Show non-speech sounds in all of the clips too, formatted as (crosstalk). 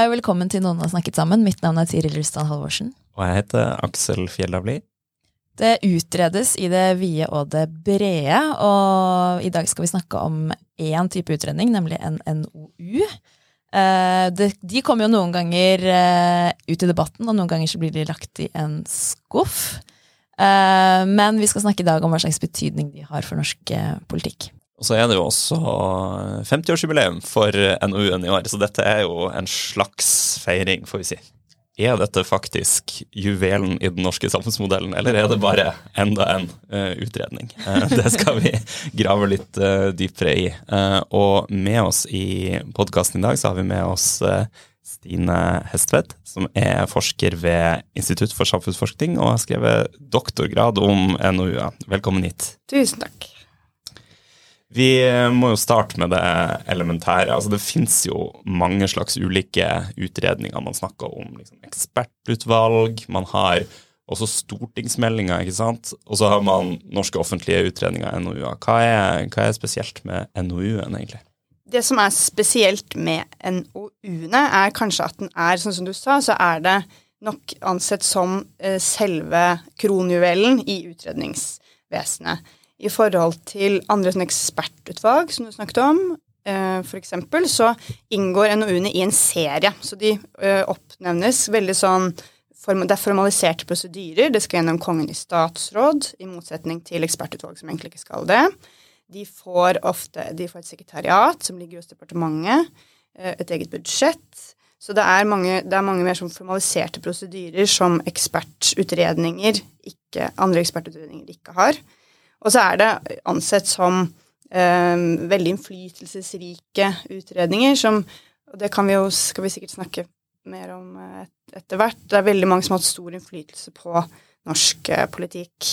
Hei og velkommen til Noen har snakket sammen. Mitt navn er Tiril Rustan Halvorsen. Og jeg heter Aksel Fjellavli. Det utredes i det vide og det brede, og i dag skal vi snakke om én type utredning, nemlig en NOU. Eh, de kommer jo noen ganger eh, ut i debatten, og noen ganger så blir de lagt i en skuff. Eh, men vi skal snakke i dag om hva slags betydning de har for norsk politikk. Og så er det jo også 50-årsjubileum for NOU-en i år, så dette er jo en slags feiring, får vi si. Er dette faktisk juvelen i den norske samfunnsmodellen, eller er det bare enda en uh, utredning? Uh, det skal vi grave litt uh, dypere i. og med oss i podkasten i dag så har vi med oss Stine Hestvedt, som er forsker ved Institutt for samfunnsforskning og har skrevet doktorgrad om NOU-er. Velkommen hit. Tusen takk. Vi må jo starte med det elementære. Altså, det fins jo mange slags ulike utredninger. Man snakker om liksom, ekspertutvalg, man har også stortingsmeldinger, ikke sant. Og så har man norske offentlige utredninger, NOU-er. Hva, hva, er spesielt med NOU-en, egentlig? Det som er spesielt med NOU-ene, er kanskje at den er, sånn som du sa, så er det nok ansett som eh, selve kronjuvelen i utredningsvesenet i forhold til andre sånn ekspertutvalg som du snakket om. Uh, for eksempel, så inngår NOU-ene i en serie. Så de uh, oppnevnes veldig sånn Det er formaliserte prosedyrer. Det skal gjennom Kongen i statsråd, i motsetning til ekspertutvalg som egentlig ikke skal det. De får ofte de får et sekretariat som ligger hos departementet, uh, et eget budsjett. Så det er mange, det er mange mer sånn formaliserte prosedyrer som ekspertutredninger, ikke, andre ekspertutredninger ikke har. Og så er det ansett som eh, veldig innflytelsesrike utredninger som Og det kan vi jo, skal vi sikkert snakke mer om eh, etter hvert. Det er veldig mange som har hatt stor innflytelse på norsk eh, politikk.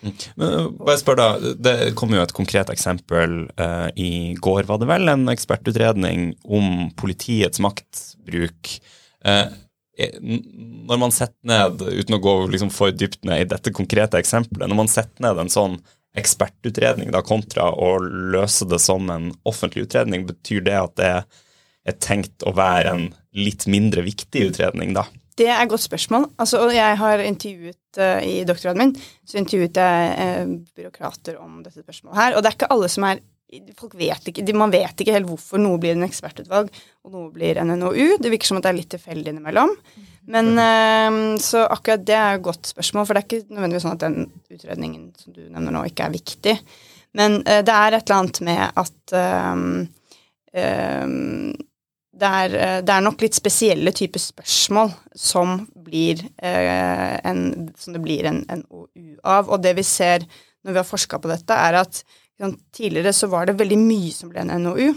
Mm. Men eh, bare spør da, Det kom jo et konkret eksempel eh, i går, var det vel, en ekspertutredning om politiets maktbruk. Eh, når man setter ned, uten å gå liksom for dypt ned i dette konkrete eksempelet, når man setter ned en sånn ekspertutredning da, kontra å løse det som en offentlig utredning, betyr det at det er tenkt å være en litt mindre viktig utredning da? Det er et godt spørsmål. Altså, jeg har intervjuet uh, i doktorgraden min, så intervjuet jeg uh, byråkrater om dette spørsmålet her. Og det er ikke alle som er folk vet ikke, Man vet ikke helt hvorfor noe blir en ekspertutvalg og noe blir en NOU. Det virker som at det er litt tilfeldig innimellom. Men uh, Så akkurat det er et godt spørsmål, for det er ikke nødvendigvis sånn at den utredningen som du nevner nå, ikke er viktig. Men uh, det er et eller annet med at uh, det, er, det, er, nok litt spesielle typer spørsmål som, blir, en, som det blir en NOU av. Og det vi ser når vi har forska på dette, er at tidligere så var det veldig mye som ble en NOU.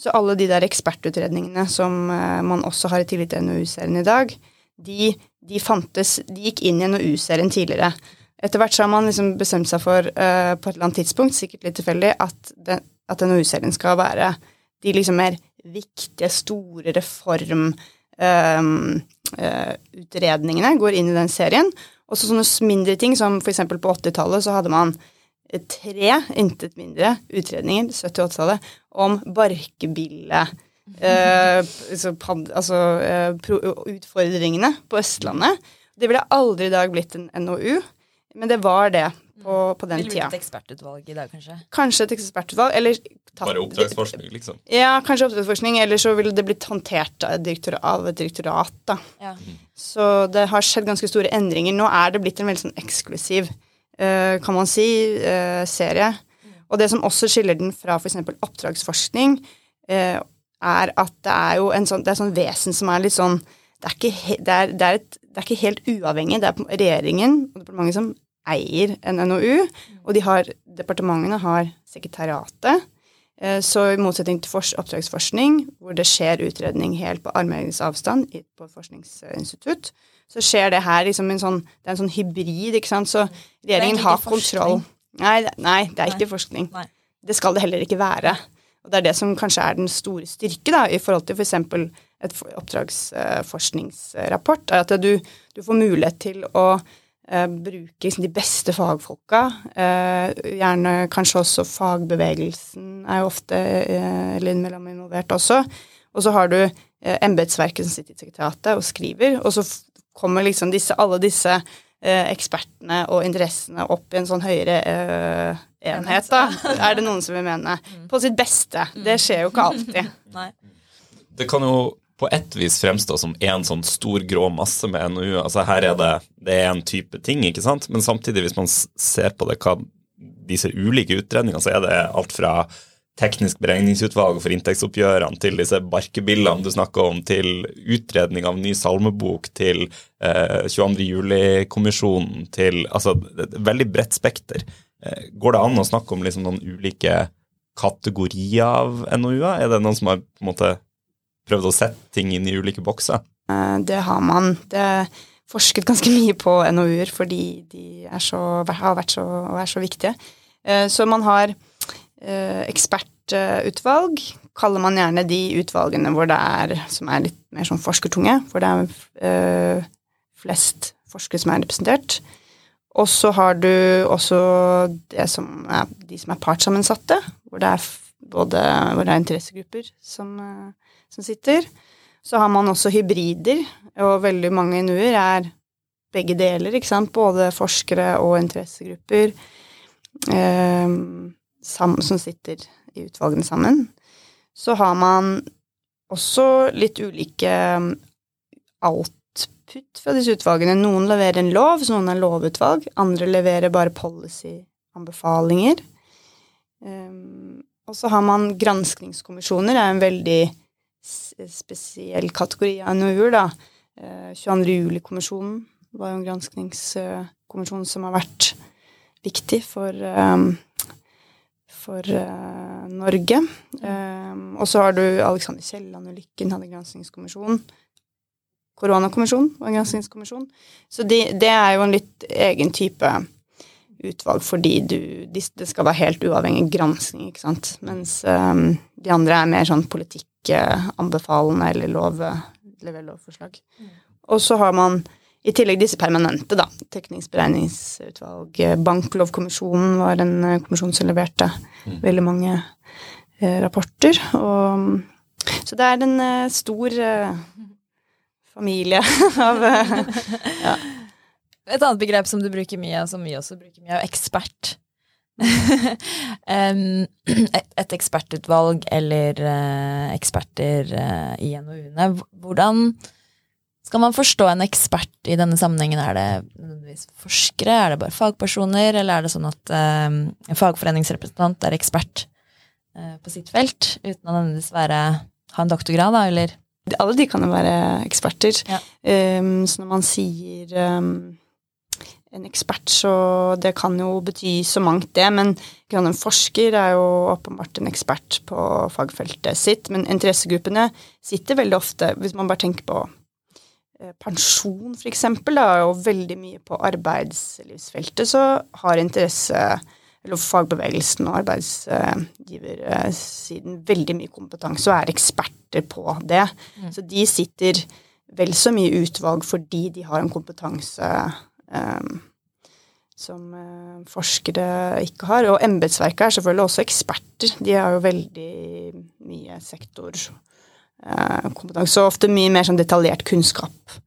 Så alle de der ekspertutredningene som man også har i tillit til NOU-serien i dag, de, de, fantes De gikk inn i NOU-serien tidligere. Etter hvert så har man liksom bestemt seg for, uh, på et eller annet tidspunkt, sikkert litt tilfeldig, at, at NOU-serien skal være de liksom mer viktige, store reformutredningene ehm, uh, uh, går inn i den serien. Og så sånne mindre ting, som f.eks. på 80-tallet så hadde man tre, intet mindre, utredninger, 70-80-tallet, om barkebille eh, altså, eh, utfordringene på Østlandet. Det ville aldri i dag blitt en NOU, men det var det på, på den tida. Ville blitt et ekspertutvalg i dag, kanskje? Kanskje et ekspertutvalg, eller tatt, Bare oppdragsforskning, liksom? Ja, kanskje oppdragsforskning, eller så ville det blitt håndtert av, av et direktorat, da. Ja. Så det har skjedd ganske store endringer. Nå er det blitt en veldig sånn eksklusiv, uh, kan man si, uh, serie. Og det som også skiller den fra f.eks. oppdragsforskning, uh, er at det er jo en sånn, det er sånn vesen som er litt sånn det er, ikke, det, er, det, er et, det er, ikke, helt uavhengig. Det er regjeringen og departementet som eier en NOU, og de har, departementene har sekretariatet. Eh, så i motsetning til oppdragsforskning, hvor det skjer utredning helt på armlengdes avstand på forskningsinstitutt, så skjer det her liksom en sånn Det er en sånn hybrid, ikke sant. Så regjeringen har kontroll. Nei, nei, det er ikke forskning. Nei. Det skal det heller ikke være. Og det er det som kanskje er den store styrke da, i forhold til f.eks. For et oppdragsforskningsrapport, er at du, du får mulighet til å uh, bruke liksom, de beste fagfolka. Uh, gjerne kanskje også fagbevegelsen er jo ofte uh, innimellom involvert også. Og så har du eh, embetsverket som sitter i sekretariatet og skriver, og så kommer liksom disse, alle disse eh, ekspertene og interessene opp i en sånn høyere eh, enhet, da, er det noen som vil mene. På sitt beste. Det skjer jo ikke alltid. (laughs) Det kan jo på ett vis fremstå som en sånn stor grå masse med NOU. Altså her er det, det er en type ting, ikke sant? Men samtidig, hvis man ser på det, hva disse ulike utredningene, så er det alt fra teknisk beregningsutvalg for inntektsoppgjørene til disse barkebillene du snakker om, til utredning av ny salmebok, til eh, 22. juli-kommisjonen, til Altså, et veldig bredt spekter. Eh, går det an å snakke om liksom noen ulike kategorier av NOU-er? Er det noen som har på en måte prøvd å sette ting inn i ulike bokser? Eh, det har man. Det er forsket ganske mye på NOU-er fordi de så, har vært så, og er så viktige. Eh, så man har ekspertutvalg, kaller man gjerne de utvalgene hvor det er, som er litt mer sånn forskertunge, hvor det er flest forskere som er representert. Og så har du også som er, de som er partssammensatte, hvor det er både hvor det er interessegrupper som, som sitter. Så har man også hybrider, og veldig mange NU-er er begge deler, ikke sant. Både forskere og interessegrupper eh, som sitter i utvalgene sammen. Så har man også litt ulike um, output fra disse utvalgene. Noen leverer en lov, så noen er lovutvalg. Andre leverer bare policy-anbefalinger. Um, og så har man granskningskommisjoner, det er en veldig spesiell kategori av NOU-er, da. 22. Eh, juli-kommisjonen var jo en granskningskommisjon som har vært viktig for, um, for uh, Norge. Um, og så har du Alexander Kielland-ulykken, hadde granskningskommisjon. Koronakommisjonen var en granskningskommisjon. Så de, det er jo en litt egen type utvalg fordi du, de, det skal være helt uavhengig gransking, ikke sant. Mens um, de andre er mer sånn politikk anbefalende eller lov, lovforslag. Mm. Og så har man i tillegg disse permanente, da. Teknisk beregningsutvalg. Banklovkommisjonen var en eh, kommisjon som leverte mm. veldig mange eh, rapporter. Og, så det er en eh, stor eh, familie (laughs) av eh, ja. Et annet begrep som du bruker mye, og som vi også bruker mye, er ekspert. (laughs) et ekspertutvalg eller eksperter i NOU-ene. Hvordan skal man forstå en ekspert i denne sammenhengen? Er det forskere, er det bare fagpersoner, eller er det sånn at eh, en fagforeningsrepresentant er ekspert på sitt felt, uten å nødvendigvis være, ha en doktorgrad, da, eller? Alle de kan jo være eksperter. Ja. Um, så når man sier um en ekspert, så det kan jo bety så mangt, det. Men en forsker er jo åpenbart en ekspert på fagfeltet sitt. Men interessegruppene sitter veldig ofte, hvis man bare tenker på eh, pensjon f.eks., og veldig mye på arbeidslivsfeltet, så har interesse eller fagbevegelsen og arbeidsgiversiden veldig mye kompetanse og er eksperter på det. Mm. Så de sitter vel så mye i utvalg fordi de har en kompetanse um, som uh, forskere ikke har. Og embetsverket er selvfølgelig også eksperter. De har jo veldig mye sektorkompetanse, uh, og ofte mye mer sånn detaljert kunnskap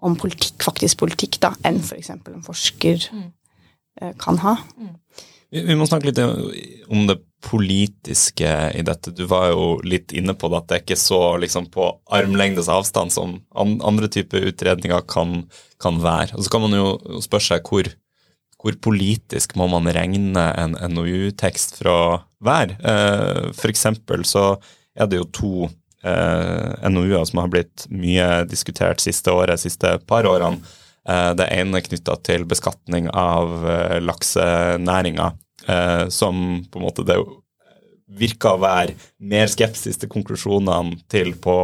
om politikk, faktisk politikk, da, enn f.eks. en forsker uh, kan ha. Mm. Vi, vi må snakke litt om det politiske i dette. Du var jo litt inne på det, at det er ikke så liksom, på armlengdes avstand som andre typer utredninger kan, kan, være. Og Så kan man jo spørre seg hvor, hvor politisk må man regne en NOU-tekst fra hver? Eh, for eksempel så er det jo to eh, NOU-er som har blitt mye diskutert siste året, siste par årene. Eh, det ene er knytta til beskatning av eh, laksenæringa, eh, som på en måte det virka å være mer skepsis til konklusjonene til på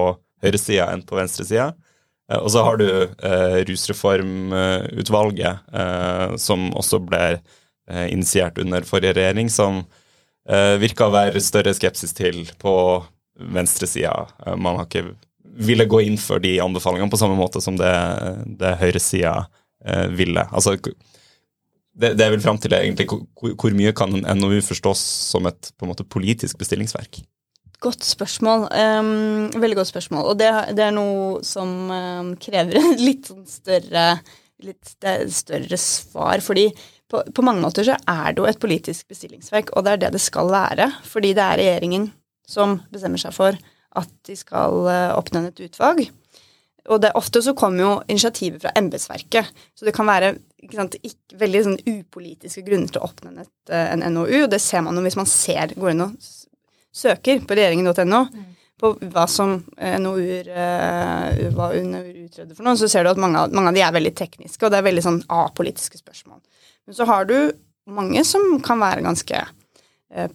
høyresida enn på venstresida. Uh, og så har du eh, rusreformutvalget, som også ble initiert under forrige regjering, som eh, virka å være større skepsis til på venstresida. man har ikke ville gå inn for de anbefalingene på samme måte som det, det høyresida eh, ville. Altså, det, det jeg vil fram til, er egentlig hvor, hvor, mye kan en NOU forstås som et på en måte politisk bestillingsverk? Godt spørsmål. Um, veldig godt spørsmål. Og det, det er noe som um, krever (laughs) litt sånn større, litt større svar. fordi på, på, mange måter så er det jo et politisk bestillingsverk, og det er det det skal være. Fordi det er regjeringen som bestemmer seg for at de skal eh, oppnevne et utvalg. Og det, ofte så kommer jo initiativet fra embetsverket. Så det kan være sant, ikke, veldig sånn, upolitiske grunner til å oppnevne et, eh, en NOU. Og det ser man jo hvis man ser, går inn og søker på regjeringen.no mm. på hva som eh, NOU-er hva NOU utreder for noe, så ser du at mange av, mange av de er veldig tekniske, og det er veldig sånn apolitiske spørsmål. Men så har du mange som kan være ganske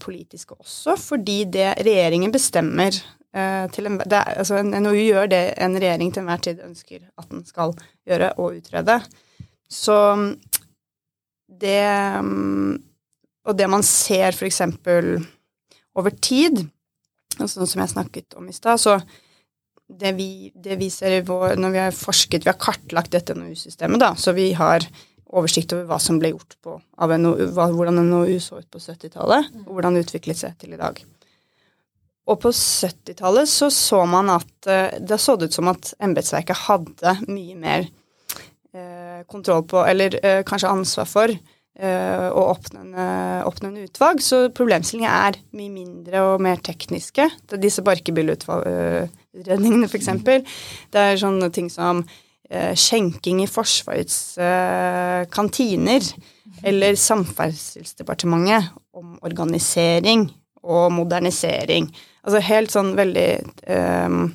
politiske også, fordi det regjeringen bestemmer til en, det, altså en NOU gjør det en regjering til enhver tid ønsker at den skal gjøre og utrede. Så det Og det man ser f.eks. over tid, sånn som jeg snakket om i stad, så det vi, det vi, ser i vår, når vi har forsket, vi har kartlagt dette NOU-systemet, da, så vi har oversikt over hva som ble gjort på, av NOU, hvordan NOU så ut på 70-tallet, og hvordan det utviklet seg til i dag. Og på 70-tallet så så man at uh, det så ut som at embetsverket hadde mye mer eh, kontroll på, eller eh, kanskje ansvar for, å oppnevne, oppnevne utvalg. Så problemstillingene er mye mindre og mer tekniske. Det er disse barkebilleutredningene, f.eks. Det er sånne ting som skjenking i Forsvarets kantiner. Eller Samferdselsdepartementet om organisering og modernisering. Altså helt sånn veldig um,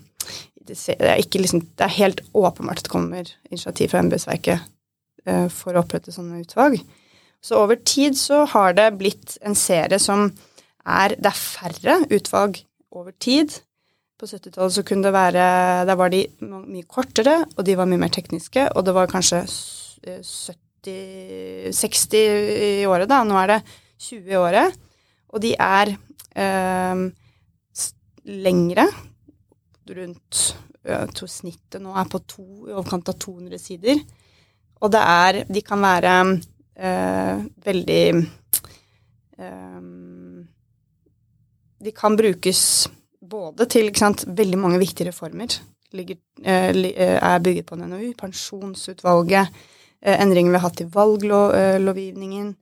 det, er liksom, det er helt åpenbart at det kommer initiativ fra embetsverket uh, for å opprette sånne utvalg. Så over tid så har det blitt en serie som er Det er færre utvalg over tid. På 70-tallet så kunne det være Der var de mye kortere, og de var mye mer tekniske, og det var kanskje 70 60 i året, da. Nå er det 20 i året. Og de er eh, lengre. Rundt jeg tror snittet nå er på to, i overkant av 200 sider. Og det er De kan være eh, veldig eh, De kan brukes både til sant, veldig mange viktige reformer. Ligger, eh, eh er bygget på en NOU. Pensjonsutvalget. Eh, endringer vi har hatt i valglovgivningen.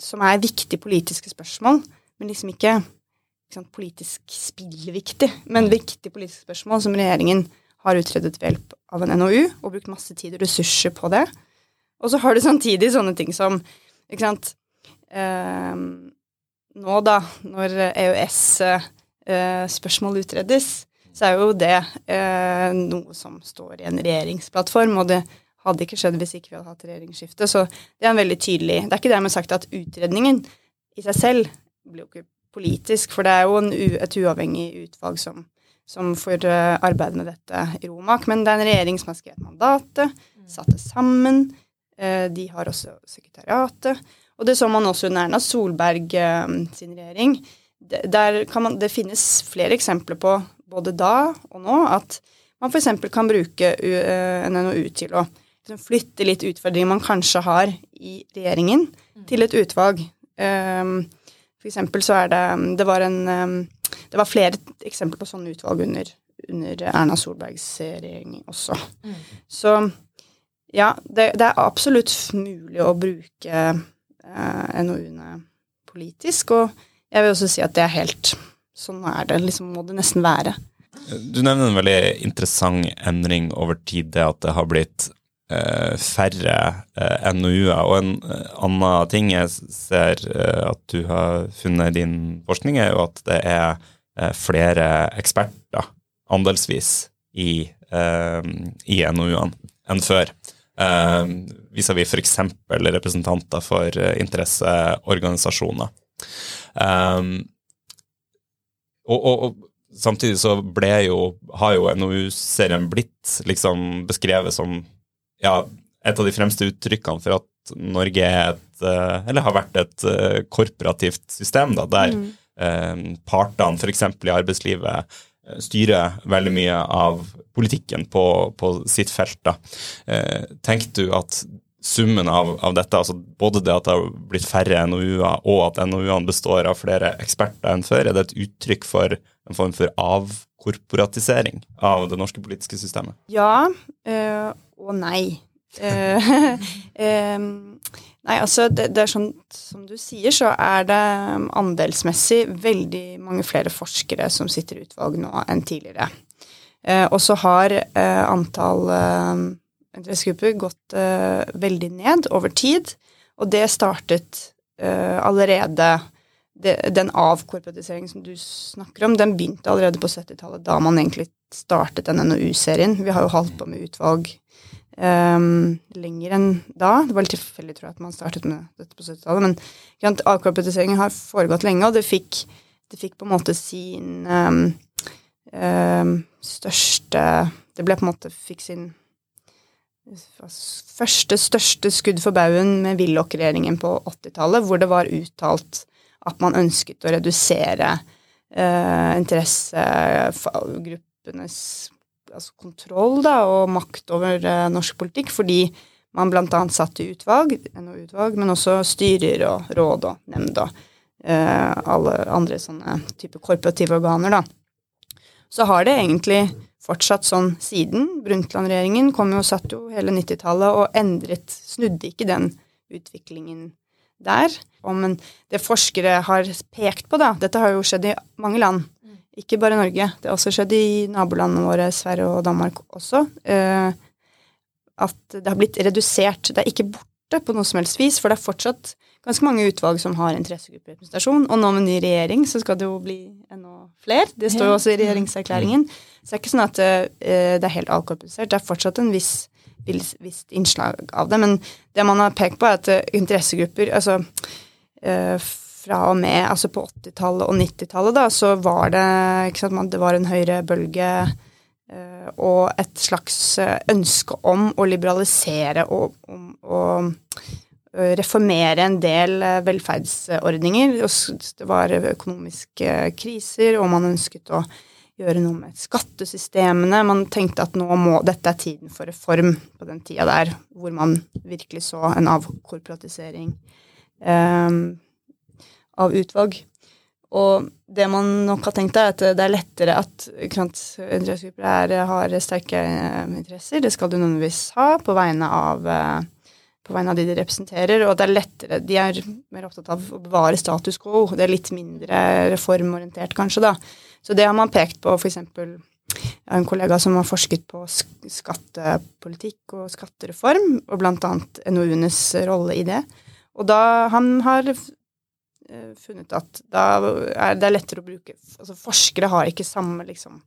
Som er viktige politiske spørsmål men liksom ikke, ikke sant, politisk spillviktig, men viktige politiske spørsmål som regjeringen har utredet ved hjelp av en NOU og brukt masse tid og ressurser på det. Og så har du samtidig sånne ting som ikke sant, eh, Nå, da, når EØS-spørsmål eh, utredes, så er jo det eh, noe som står i en regjeringsplattform, og det hadde ikke skjedd hvis ikke vi hadde hatt regjeringsskifte. Så det er en veldig tydelig Det er ikke dermed sagt at utredningen i seg selv blir jo ikke politisk, for det er jo en, et uavhengig utvalg som, som får uh, arbeide med dette i Romak. Men det er en regjering som har skrevet mandatet, satt det sammen. De har også sekretariatet. Og det så man også under Erna Solberg sin regjering. Man, det finnes flere eksempler på, både da og nå, at man f.eks. kan bruke en NOU til å liksom, flytte litt utfordringer man kanskje har i regjeringen, til et utvalg. For eksempel så er det Det var en Det var flere eksempler på sånne utvalg under, under Erna Solbergs regjering også. Mm. Så ja, det, det, er absolutt mulig å bruke eh, NOU-ene politisk, og jeg vil også si at det er helt Sånn er det. Liksom må det nesten være. Du nevner en veldig interessant endring over tid, det at det har blitt Eh, færre eh, NOU-er. Og en eh, annen ting jeg ser at du har funnet i din forskning, er jo at det er flere eksperter andelsvis i, i NOU-ene. enn før. Vis-à-vis f.eks. representanter for interesseorganisasjoner. Um, og, og, og, samtidig så ble jo, har jo NOU-serien blitt liksom beskrevet som ja, et av de fremste uttrykkene for at Norge er et, eller har vært et korporativt system, da, der mm. eh, partene f.eks. i arbeidslivet styrer veldig mye av politikken på, på sitt felt. da. Eh, tenker du at summen av, av, dette, altså både det at det har blitt færre NOU-er, og at NOU-ene består av flere eksperter enn før, er det et uttrykk for en form for avkorporatisering av det norske politiske systemet? Ja øh, og nei. Uh, um, (laughs) Nei, altså det, det, er sånn som du sier, så er det andelsmessig veldig mange flere forskere som sitter i utvalg nå enn tidligere. Eh, og så har eh, antall interessegrupper gått uh, veldig ned over tid, og det startet uh, allerede det, Den avkorporatiseringen som du snakker om, den begynte allerede på 70-tallet, da man egentlig startet den NOU-serien. Vi har jo holdt på med utvalg um, lenger enn da. Det var litt tilfeldig, tror jeg, at man startet med dette på 70-tallet. Men avkorporatiseringen har foregått lenge, og det fikk, det fikk på en måte sin um, um, største Det ble på en måte fikk sin første største skudd for baugen med Willoch-regjeringen på 80-tallet, hvor det var uttalt at man ønsket å redusere eh, interessegruppenes altså kontroll da, og makt over eh, norsk politikk, fordi man bl.a. satt i utvalg, NO-utvalg, men også styrer og råd og nemnd og eh, alle andre sånne type korporative organer. da. Så har det egentlig fortsatt sånn siden. Brundtland-regjeringen kom jo og satt jo hele 90-tallet og endret, snudde ikke den utviklingen der. Men det forskere har pekt på, da Dette har jo skjedd i mange land ikke bare Norge. Det har også skjedd i nabolandene våre, Sverige og Danmark også. Eh, at det har blitt redusert. Det er ikke borte på noe som helst vis, for det er fortsatt ganske mange utvalg som har interessegrupperepresentasjon. Og nå med ny regjering så skal det jo bli enda flere. Det står jo også i regjeringserklæringen. Så det er ikke sånn at eh, det er helt alkoholisert. Det er fortsatt en viss visst innslag av det. Men det man har pekt på, er at eh, interessegrupper altså fra og med altså på 80-tallet og 90-tallet, da, så var det ikke sant, det var en høyrebølge bølge og et slags eh, ønske om å liberalisere og, om eh, reformere en del velferdsordninger. Det var økonomiske kriser, og man ønsket å gjøre noe med skattesystemene. Man tenkte at nå må, dette er tiden for reform på den tida der hvor man virkelig så en avkorporatisering. Um, av utvalg. Og det man nok har tenkt, er at det er lettere at interessegrupper har sterke eh, interesser. Det skal du nødvendigvis ha på vegne av eh, på vegne av de de representerer, og det er lettere De er mer opptatt av å bevare status quo. Det er litt mindre reformorientert, kanskje, da. Så det har man pekt på, f.eks. Jeg har en kollega som har forsket på skattepolitikk og skattereform, og annet NOU-enes rolle i det. Og da han har Eh, funnet at da er det lettere å bruke Altså forskere har ikke samme liksom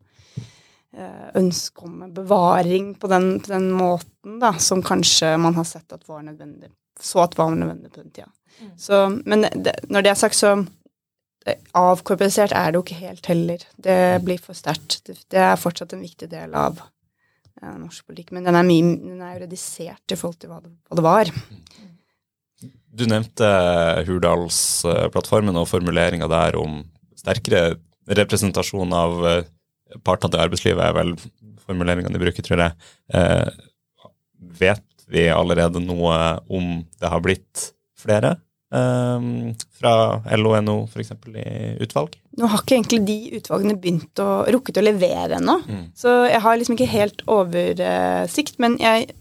ønske om bevaring på den, på den, måten da, som kanskje man har sett at var nødvendig, så at var nødvendig på den tida. Mm. Så, men det, når det er sagt, så eh, avkorporisert er det jo ikke helt heller. Det blir for sterkt. Det, det, er fortsatt en viktig del av eh, norsk politikk, men den er, mye, den er jo redisert i forhold til hva det, hva det var. Du nevnte Hurdalsplattformen og formuleringa der om sterkere representasjon av eh, partene til arbeidslivet, er vel formuleringene de bruker, tror jeg. Eh, vet vi allerede noe om det har blitt flere eh, fra LO NO f.eks. i utvalg? Nå har ikke egentlig de utvalgene begynt å rukket å levere ennå, mm. så jeg har liksom ikke helt oversikt. Men jeg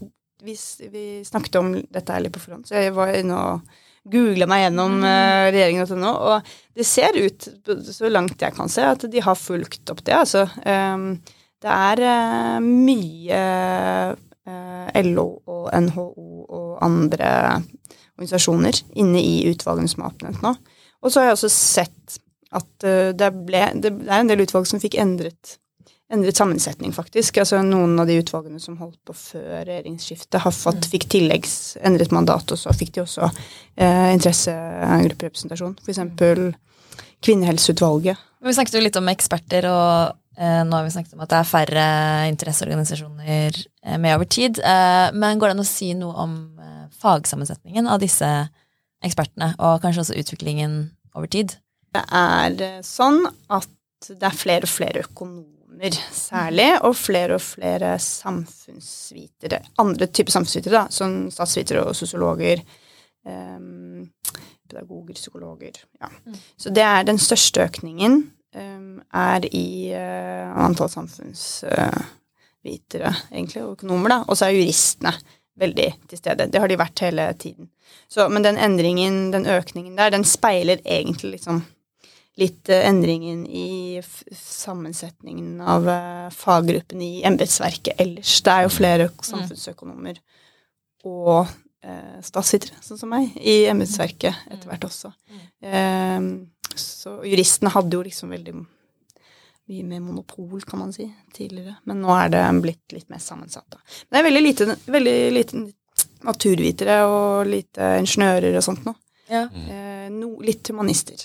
vi, vi, snakket om dette her litt på forhånd, så jeg var inne og googla meg gjennom uh, regjeringen.no, og det ser ut, så langt jeg kan se, at de har fulgt opp det. Altså, um, det er uh, mye uh, LO og NHO og andre organisasjoner inne i utvalgene som er oppnevnt nå. Og så har jeg også sett at det, ble, det er en del utvalg som fikk endret endret sammensetning, faktisk. Altså Noen av de utvalgene som holdt på før regjeringsskiftet, har fått, fikk tilleggs endret mandat, og så fikk de også eh, interessegrupperepresentasjon. Eksempel Kvinnehelseutvalget. Vi snakket jo litt om eksperter, og eh, nå har vi snakket om at det er færre interesseorganisasjoner eh, med over tid. Eh, men går det an å si noe om eh, fagsammensetningen av disse ekspertene, og kanskje også utviklingen over tid? Det er eh, sånn at det er flere og flere økonomer særlig, og flere og flere samfunnsvitere. Andre typer samfunnsvitere, da, som statsvitere og sosiologer. Um, pedagoger, psykologer. Ja. Mm. Så det er den største økningen um, er i uh, antall samfunnsvitere, uh, egentlig, og økonomer, da. Og så er juristene veldig til stede. Det har de vært hele tiden. Så, men den endringen, den økningen der, den speiler egentlig liksom litt uh, endringen i sammensetningen av faggruppen i embetsverket ellers. Det er jo flere samfunnsøkonomer og eh, statsvitere, sånn som meg, i embetsverket etter hvert også. Eh, så juristene hadde jo liksom veldig mye mer monopol, kan man si, tidligere. Men nå er det blitt litt mer sammensatt. Da. Men det er veldig lite, veldig lite naturvitere og lite ingeniører og sånt nå. Ja. Eh, no, litt humanister.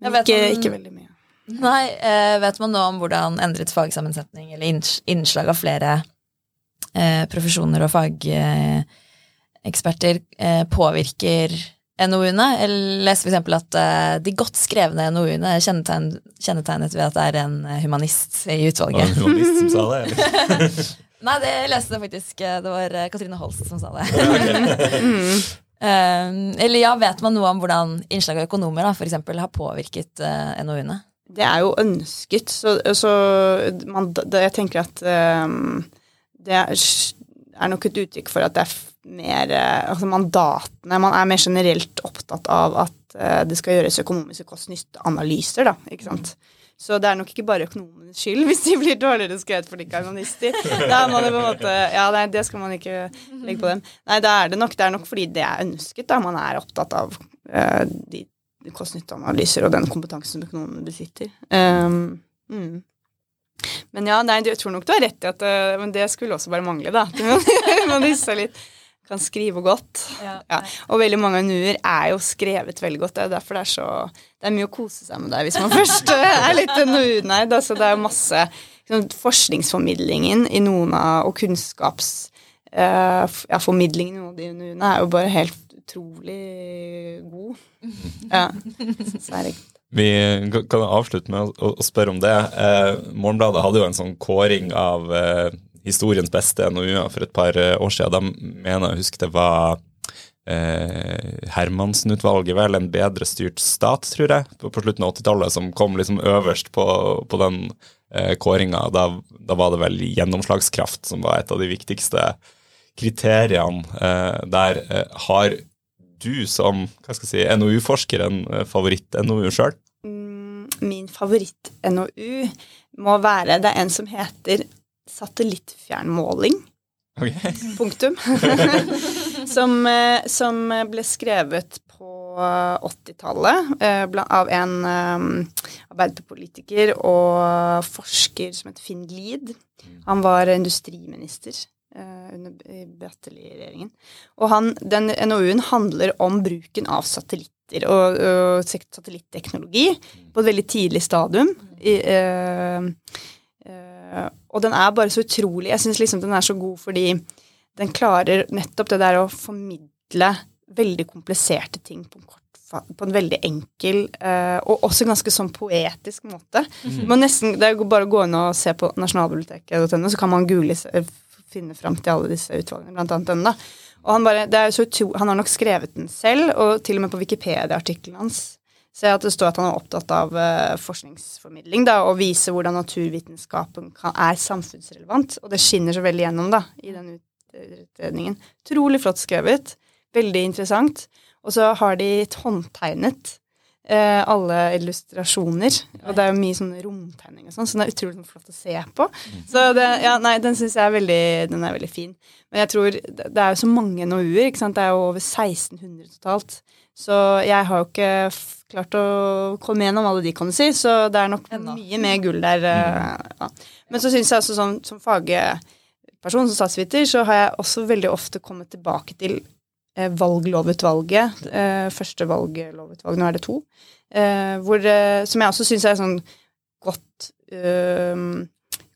Men vet ikke, man- ikke veldig mye. Nei, eh, vet man nå om hvordan endret fagsammensetning eller innslag av flere eh, profesjoner og fageksperter eh, påvirker NOU-ene? Eller leser eksempel at eh, de godt skrevne NOU-ene er kjennetegn, kjennetegnet ved at det er en humanist i utvalget. det var en humanist som sa det? Eller? (laughs) Nei, det leste jeg faktisk. eh, Det var eh, Katrine Holst som sa det. (laughs) Eh, eller ja, vet man noe om hvordan innslag av økonomer da, for eksempel, har påvirket uh, NOU-ene? Det er jo ønsket, så, så man, det, jeg tenker at um, det er, er nok et uttrykk for at det er mer eh, Altså mandatene Man er mer generelt opptatt av at uh, det skal gjøres økonomiske kost-nytte-analyser, da. Ikke sant. Så det er nok ikke bare økonomenes skyld hvis de blir dårligere skrevet for de ikke er humanister. Da man jo på en måte Ja, nei, det skal man ikke legge på dem. Nei, da er det nok, det er nok fordi det er ønsket, da. Man er opptatt av uh, de kost-nytte-analyser og den kompetansen økonomene besitter. Um, mm. Men ja, nei, jeg tror nok du har rett i at uh, Men det skulle også bare mangle, da. (laughs) Man disse litt kan skrive godt. Ja. Og veldig mange NU-er er jo skrevet veldig godt. Det er derfor det er så Det er mye å kose seg med der hvis man (laughs) først er litt NOU-nerd. Altså, det er jo masse liksom, Forskningsformidlingen i noen av Og kunnskapsformidlingen uh, ja, i noen av de NU-ene er jo bare helt utrolig god. Ja. Så er det Vi kan avslutte med å spørre om det. Eh, Morgenbladet hadde jo en sånn kåring av eh, historiens beste NOU-er for et par eh, år siden. De mener jeg husker det var eh, Hermansen-utvalget, vel, En bedre styrt stat, tror jeg, på, på slutten av 80-tallet, som kom liksom øverst på, på den eh, kåringa. Da, da var det vel gjennomslagskraft som var et av de viktigste kriteriene eh, der. Eh, har du som hva skal jeg si, NOU-forsker en eh, favoritt-NOU sjøl? Mm, Min favoritt-NOU må være Det er en som heter Satellittfjernmåling. Punktum. (laughs) som, eh, som ble skrevet på 80-tallet eh, av en eh, arbeiderpolitiker og forsker som heter Finn Lied. Han var industriminister eh, under Bratteli-regjeringen. Og han, den NOU-en handler om bruken av satellitter og, og satellitteknologi på et veldig tidlig stadium. I, eh, eh, og den er bare så utrolig Jeg syns liksom den er så god fordi den klarer nettopp det der å formidle veldig kompliserte ting på en, kort, på en veldig enkel uh, og også ganske sånn poetisk måte. Man nesten, det er jo bare å gå inn og se på nasjonalbiblioteket.no, så kan man google finne fram til alle disse utvalgene, blant annet denne. Og han, bare, det jo så utro, han har nok skrevet den selv, og til og med på Wikipedia-artikkelen hans ser at det står at han er opptatt av eh, forskningsformidling da, og vise hvordan naturvitenskapen kan, er samfunnsrelevant. Og det skinner så veldig gjennom da, i den utredningen. Trolig flott skrevet. Veldig interessant. Og så har de håndtegnet eh, alle illustrasjoner. Og det er jo mye sånn romtegning og sånn, så den er utrolig flott å se på. Så det, ja, nei, den syns jeg er veldig, den er veldig fin. Men jeg tror det er jo så mange NOU-er, ikke sant. Det er jo over 1600 totalt. Så jeg har jo ikke klart å komme gjennom alle de, kan du si, så det er nok Enda. mye mer gull der. eh, Ja. Men så syns jeg også som, som fagperson, som statsviter, så har jeg også veldig ofte kommet tilbake til eh, valglovutvalget. Eh, første valglovutvalg, nå er det to. Eh, hvor, eh, som jeg også syns er sånn godt eh,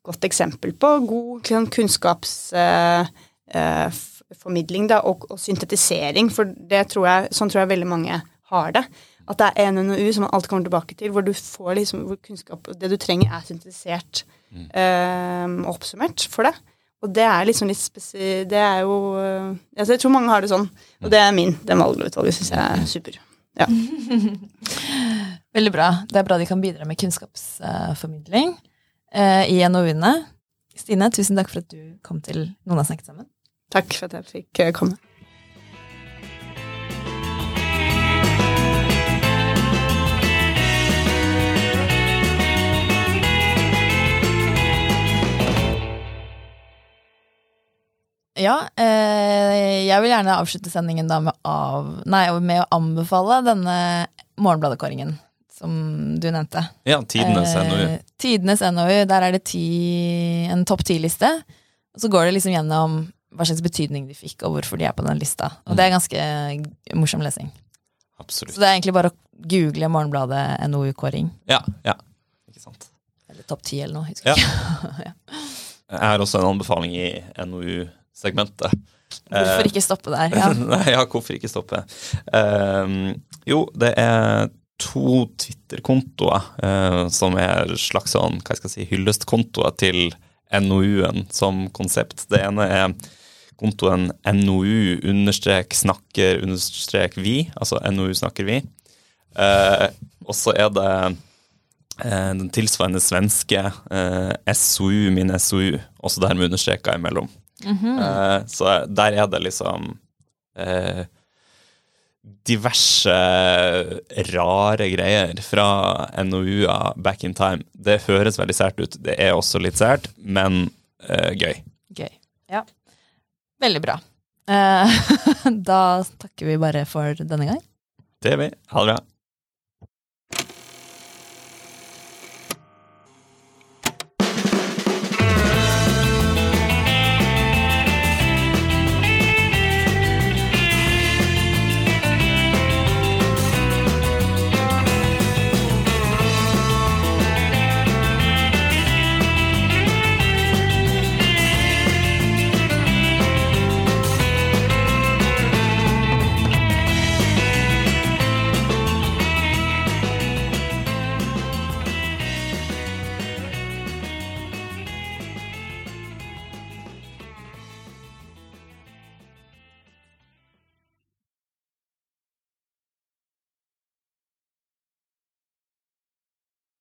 godt eksempel på god sånn, kunnskapsformidling da, og, og syntetisering, for det tror jeg, sånn tror jeg veldig mange har det. At det er en NOU som man alltid kommer tilbake til, hvor du får liksom, hvor kunnskap Det du trenger, er syntetisert mm. og oppsummert for det. Og det er liksom litt spesi... Det er jo øh, altså Jeg tror mange har det sånn, og det er min. Den valglovutvalget syns jeg er super. Ja. (laughs) Veldig bra. Det er bra de kan bidra med kunnskapsformidling eh, i NOU-ene. Stine, tusen takk for at du kom til Noen har snakket sammen. Takk for at jeg fikk eh, komme. Ja, eh, jeg vil gjerne avslutte sendingen da med, av, nei, med å anbefale denne Morgenbladet-kåringen som du nevnte. Ja, tidenes Eh, NOU. Tidenes NOU. Der er det ti, en topp ti-liste. Og så går det liksom gjennom hva slags betydning de fikk, og hvorfor de er på den lista. Og det er ganske morsom lesing. Absolutt. Så det er egentlig bare å google Morgenbladet NOU-kåring. Ja, ja. Ikke sant. Eller topp ti eller noe. Husker Ja. ikke. (laughs) Jeg har også en anbefaling i NOU-segmentet. Hvorfor ikke stoppe der? (laughs) Ja. Nei, ja, hvorfor ikke stoppe? Ehm, jo, det er to Twitter-kontoer uh, som er slags sånn, hva skal jeg si, hyllestkontoer til NOU-en som konsept. Det ene er kontoen NOU-snakker-vi, altså NOU snakker vi. Uh, og så er det eh, den tilsvarende svenske eh, SOU min SOU, også der med understreka imellom. Eh, så der er det liksom eh, diverse rare greier fra NOU-er back in time. Det høres veldig sært ut. Det er også litt sært, men uh, gøy. Gøy. Ja. Veldig bra. Uh, (laughs) da takker vi bare for denne gang. Det gjør vi. Ha det bra.